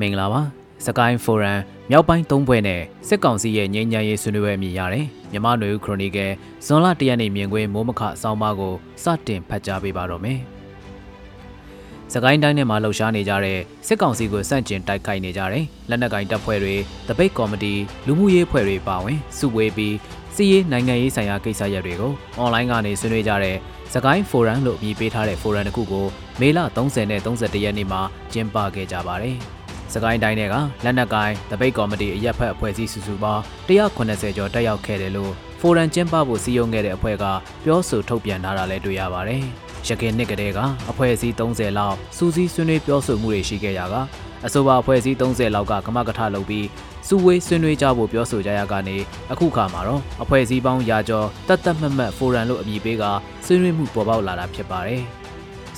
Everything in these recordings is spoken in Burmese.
မင်္ဂလာပါစကိုင်းဖိုရမ်မြောက်ပိုင်း၃ဘွဲ့နဲ့စစ်ကောင်စီရဲ့ငြိမ်းချမ်းရေးဆွေးနွေးပွဲမြင်ရတယ်မြမနွေဦးခရိုနီကယ်ဇွန်လ၁ရက်နေ့မြင်ကွင်းမိုးမခအဆောင်ပါကိုစတင်ဖတ်ကြားပေးပါတော့မယ်စကိုင်းတိုင်းထဲမှာလှုပ်ရှားနေကြတဲ့စစ်ကောင်စီကိုစန့်ကျင်တိုက်ခိုက်နေကြတဲ့လက်နက်ကင်တပ်ဖွဲ့တွေတပိတ်ကော်မတီလူမှုရေးဖွဲ့တွေပါဝင်စုဝေးပြီးစီးရေးနိုင်ငံရေးဆိုင်ရာကိစ္စရပ်တွေကိုအွန်လိုင်းကနေဆွေးနွေးကြတဲ့စကိုင်းဖိုရမ်လို့အမည်ပေးထားတဲ့ဖိုရမ်တစ်ခုကိုမေလ30နဲ့31ရက်နေ့မှာကျင်းပခဲ့ကြပါတယ်။ စကိုင်းတိုင်းတွေကလက်နက်ကိုင်တပိတ်ကော်မတီအရက်ဖက်အဖွဲ့အစည်းစုစုပေါင်း180ကျော်တက်ရောက်ခဲ့တယ်လို့ဖိုရမ်ကျင်းပဖို့စီယုံခဲ့တဲ့အဖွဲ့ကပြောဆိုထုတ်ပြန်ထားတာလည်းတွေ့ရပါတယ်။ရခိုင်နှစ်ကလေးကအဖွဲ့အစည်း30လောက်စူးစီးဆွေးနွေးပြောဆိုမှုတွေရှိခဲ့ရကအဆိုပါအဖွဲ့အစည်း30လောက်ကကမကထလုပ်ပြီးစုဝေးဆွေးနွေးကြဖို့ပြောဆိုကြရကနေအခုခါမှာတော့အဖွဲ့အစည်းပေါင်းရာကျော်တတ်တတ်မှတ်မှတ်ဖိုရမ်လို့အမည်ပေးကဆွေးနွေးမှုပေါ်ပေါက်လာတာဖြစ်ပါတယ်။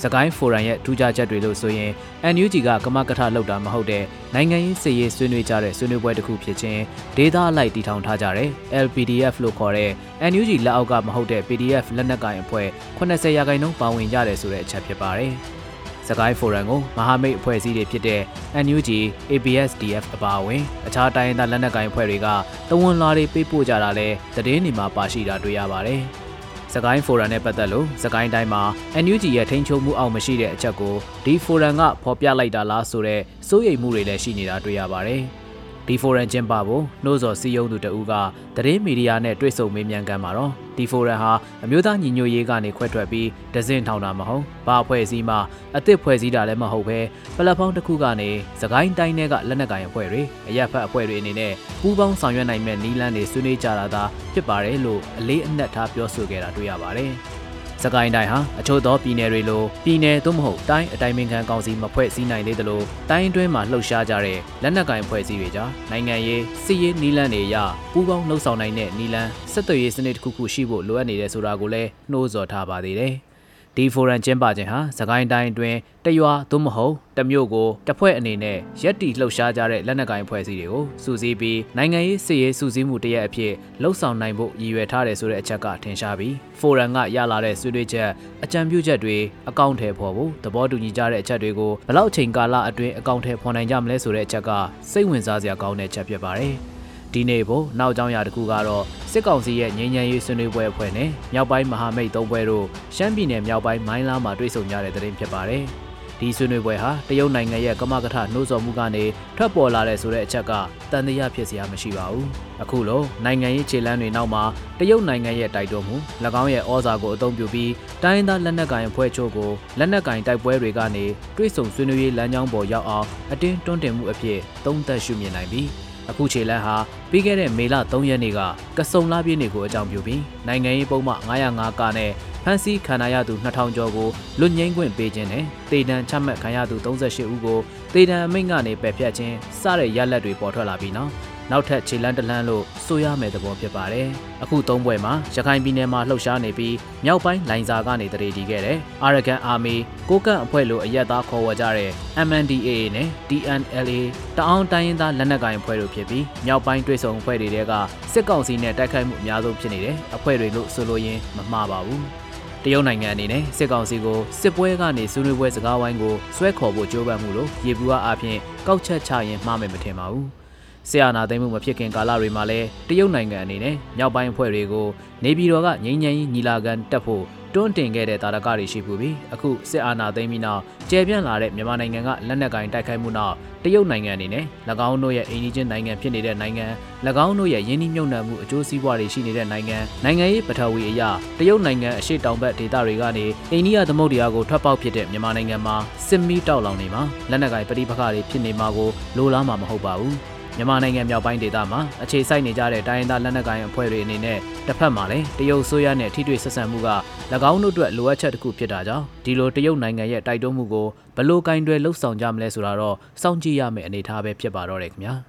စကိုင်းဖိုရမ်ရဲ့ထူးခြားချက်တွေလို့ဆိုရင် NUG ကကမကထလောက်တာမဟုတ်တဲ့နိုင်ငံရေးစည်ရေးဆွေးနွေးကြတဲ့ဆွေးနွေးပွဲတစ်ခုဖြစ်ခြင်းဒေတာအလိုက်တည်ထောင်ထားကြတဲ့ LPDF လို့ခေါ်တဲ့ NUG လက်အောက်ကမဟုတ်တဲ့ PDF လက်နက်ကိုင်အဖွဲ့80ရာခိုင်နှုန်းပါဝင်ကြတယ်ဆိုတဲ့အချက်ဖြစ်ပါတယ်။စကိုင်းဖိုရမ်ကိုမဟာမိတ်အဖွဲ့အစည်းတွေဖြစ်တဲ့ NUG, ABSDF အပါအဝင်အခြားတိုင်းဒေသလက်နက်ကိုင်အဖွဲ့တွေကတဝန်လာတွေပေးပို့ကြတာလဲသတင်းတွေမှာပါရှိတာတွေ့ရပါတယ်။ စကိုင်းဖိုရမ်နဲ့ပတ်သက်လို့စကိုင်းတိုင်းမှာ NUG ရဲ့ထိန်းချုပ်မှုအောက်မရှိတဲ့အချက်ကိုဒီဖိုရမ်ကဖော်ပြလိုက်တာလားဆိုတဲ့စိုးရိမ်မှုတွေလည်းရှိနေတာတွေ့ရပါတယ်။ ဒီဖိုရမ်ကျင်းပဖို့နှိုးစော်စီယုံသူတဦးကသတင်းမီဒီယာနဲ့တွေ့ဆုံမေးမြန်းကမ်းမှာတော့ဒီဖိုရမ်ဟာအမျိုးသားညီညွတ်ရေးကနေခွဲထွက်ပြီးဒဇင်ထောင်တာမဟုတ်ဘာအဖွဲ့အစည်းမှအစ်စ်ဖွဲ့စည်းတာလည်းမဟုတ်ပဲပလက်ဖောင်းတစ်ခုကနေသခိုင်းတိုင်းတွေကလက်နက်ကိုင်အဖွဲ့တွေအရက်ဖက်အဖွဲ့တွေအနေနဲ့ပူးပေါင်းဆောင်ရွက်နိုင်မဲ့နီးလန်းတွေဆွေးနွေးကြတာသာဖြစ်ပါတယ်လို့အလေးအနက်ထားပြောဆိုခဲ့တာတွေ့ရပါတယ်။ စကိုင်းတိုင်းဟာအချို့သောပြည်နယ်တွေလိုပြည်နယ်သို့မဟုတ်တိုင်းအတိုင်းပင်ခံကောင်စီမဖွဲ့စည်းနိုင်သေးသလိုတိုင်းတွင်းမှာလှုပ်ရှားကြတဲ့လက်နက်ကိုင်ဖွဲ့စည်းတွေကြားနိုင်ငံရေးစစ်ရေးနီးလန်းတွေရပူးပေါင်းလှုပ်ဆောင်နိုင်တဲ့နီးလန်းစစ်သွေးရေးစနစ်တစ်ခုခုရှိဖို့လိုအပ်နေတယ်ဆိုတာကိုလည်းနှိုးဆော်ထားပါသေးတယ်။ ဒီဖိုရမ်ကျင်းပခြင်းဟာသခိုင်းတိုင်းအတွင်းတရွာသို့မဟုတ်တမျိုးကိုတဖွဲ့အနေနဲ့ရက်တီလှုပ်ရှားကြတဲ့လက်နက်ကိုင်ဖွဲ့စည်းတွေကိုစူးစီးပြီးနိုင်ငံရေးစစ်ရေးစူးစီးမှုတရက်အဖြစ်လှုပ်ဆောင်နိုင်ဖို့ရည်ရွယ်ထားတယ်ဆိုတဲ့အချက်ကထင်ရှားပြီးဖိုရမ်ကရလာတဲ့ဆွေးနွေးချက်အကြံပြုချက်တွေအကောင့်ထဲပေါ်ဖို့သဘောတူညီကြတဲ့အချက်တွေကိုဘလောက်ချိန်ကာလအတွင်းအကောင့်ထဲပေါ်နိုင်ကြမလဲဆိုတဲ့အချက်ကစိတ်ဝင်စားစရာကောင်းတဲ့ချက်ဖြစ်ပါတယ်။ ဒီနေ့ဖို့နောက်ကြောင်းရာတစ်ခုကတော့စစ်ကောင်စီရဲ့ငြိမ်းချမ်းရေးဆွေးနွေးပွဲအဖွဲ့နဲ့မြောက်ပိုင်းမဟာမိတ်သုံးပွဲတို့ရှမ်းပြည်နယ်မြောက်ပိုင်းမိုင်းလားမှာတွေ့ဆုံကြတဲ့တဲ့တင်ဖြစ်ပါတယ်။ဒီဆွေးနွေးပွဲဟာတရုတ်နိုင်ငံရဲ့ကမကထနှိုးဆော်မှုကနေထွက်ပေါ်လာတဲ့ဆိုတဲ့အချက်ကတန်တရားဖြစ်စရာမရှိပါဘူး။အခုလိုနိုင်ငံရေးခြေလှမ်းတွေနောက်မှာတရုတ်နိုင်ငံရဲ့တိုက်တွန်းမှု၎င်းရဲ့ဩဇာကိုအသုံးပြုပြီးတိုင်းသားလက်နက်ကိုင်အဖွဲ့ချို့ကိုလက်နက်ကိုင်တိုက်ပွဲတွေကနေတွဲဆုံဆွေးနွေးရေးလမ်းကြောင်းပေါ်ရောက်အောင်အတင်းတွန်းတင်မှုအဖြစ်သုံးသပ်ရှုမြင်နိုင်ပြီး အခုခြေလန်းဟာပြီးခဲ့တဲ့မေလ3ရက်နေ့ကကစုံလာပြည့်နေကိုအကြောင်းပြုပြီးနိုင်ငံရေးပုံမှ905ကနဲ့ဖမ်းဆီးခံရသူ2000ကျော်ကိုလွတ်ငင်းခွင့်ပေးခြင်းနဲ့တေတံချမှတ်ခံရသူ38ဦးကိုတေတံအမိန့်ကနေပယ်ဖျက်ခြင်းစတဲ့ရလက်တွေပေါ်ထွက်လာပြီးနောက် နောက်ထပ်ခြေလန်းတလန်းလို့ဆိုရမယ်သဘောဖြစ်ပါတယ်။အခုသုံးပွဲမှာရခိုင်ပြည်နယ်မှာလှုပ်ရှားနေပြီးမြောက်ပိုင်းလိုင်ဇာကနေတရေတီခဲ့တဲ့ Arakan Army ကိုကန့်အဖွဲ့လိုအရက်သားခေါ်ဝေါ်ကြတဲ့ MNDAA နဲ့ TNLA တအောင်းတိုင်းရင်းသားလက်နက်ကိုင်အဖွဲ့တို့ဖြစ်ပြီးမြောက်ပိုင်းတွဲဆုံအဖွဲ့တွေကစစ်ကောင်စီနဲ့တိုက်ခိုက်မှုအများဆုံးဖြစ်နေတဲ့အဖွဲ့တွေလို့ဆိုလိုရင်းမမှားပါဘူး။တရုတ်နိုင်ငံအနေနဲ့စစ်ကောင်စီကိုစစ်ပွဲကနေဆွေးနွေးပွဲစကားဝိုင်းကိုဆွဲခေါ်ဖို့ကြိုးပမ်းမှုလို့ရေဘူးအားအပြင်ကောက်ချက်ချရင်မှားမယ်မထင်ပါဘူး။ ဆရာနာသိမ်းမှုမဖြစ်ခင်ကာလတွေမှာလည်းတရုတ်နိုင်ငံအနေနဲ့မြောက်ပိုင်းအဖွဲ့တွေကိုနေပြည်တော်ကငြိမ်းချမ်းရေးညီလာခံတက်ဖို့တွန်းတင်ခဲ့တဲ့တာရကတွေရှိပူပြီးအခုစစ်အာဏာသိမ်းပြီးနောက်ကျယ်ပြန့်လာတဲ့မြန်မာနိုင်ငံကလက်နက်ကင်တိုက်ခိုက်မှုနောက်တရုတ်နိုင်ငံအနေနဲ့၎င်းတို့ရဲ့အိန္ဒိချင်းနိုင်ငံဖြစ်နေတဲ့နိုင်ငံ၎င်းတို့ရဲ့ယင်းနှိမ့်ညွတ်နှံမှုအကျိုးစီးပွားတွေရှိနေတဲ့နိုင်ငံနိုင်ငံရေးပထဝီအရာတရုတ်နိုင်ငံအရှိတောင်ဘက်ဒေသတွေကနေအိန္ဒိယသမုဒ္ဒရာကိုထွက်ပေါက်ဖြစ်တဲ့မြန်မာနိုင်ငံမှာစစ်မီးတောက်လောင်နေမှာလက်နက်ကင်ပဋိပက္ခတွေဖြစ်နေမှာကိုလိုလားမှာမဟုတ်ပါဘူး မြန်မာနိုင်ငံမြောက်ပိုင်းဒေသမှာအခြေစိုက်နေကြတဲ့တိုင်းရင်းသားလက်နက်ကိုင်အဖွဲ့တွေအနေနဲ့တစ်ဖက်မှာလည်းတရုတ်ဆိုးရနဲ့ထိတွေ့ဆက်ဆံမှုက၎င်းတို့အတွက်လိုအပ်ချက်တစ်ခုဖြစ်တာကြောင့်ဒီလိုတရုတ်နိုင်ငံရဲ့တိုက်တွန်းမှုကိုဘလို့ကင်တွယ်လှုပ်ဆောင်ကြမလဲဆိုတာတော့စောင့်ကြည့်ရမယ့်အနေအထားပဲဖြစ်ပါတော့တယ်ခင်ဗျာ။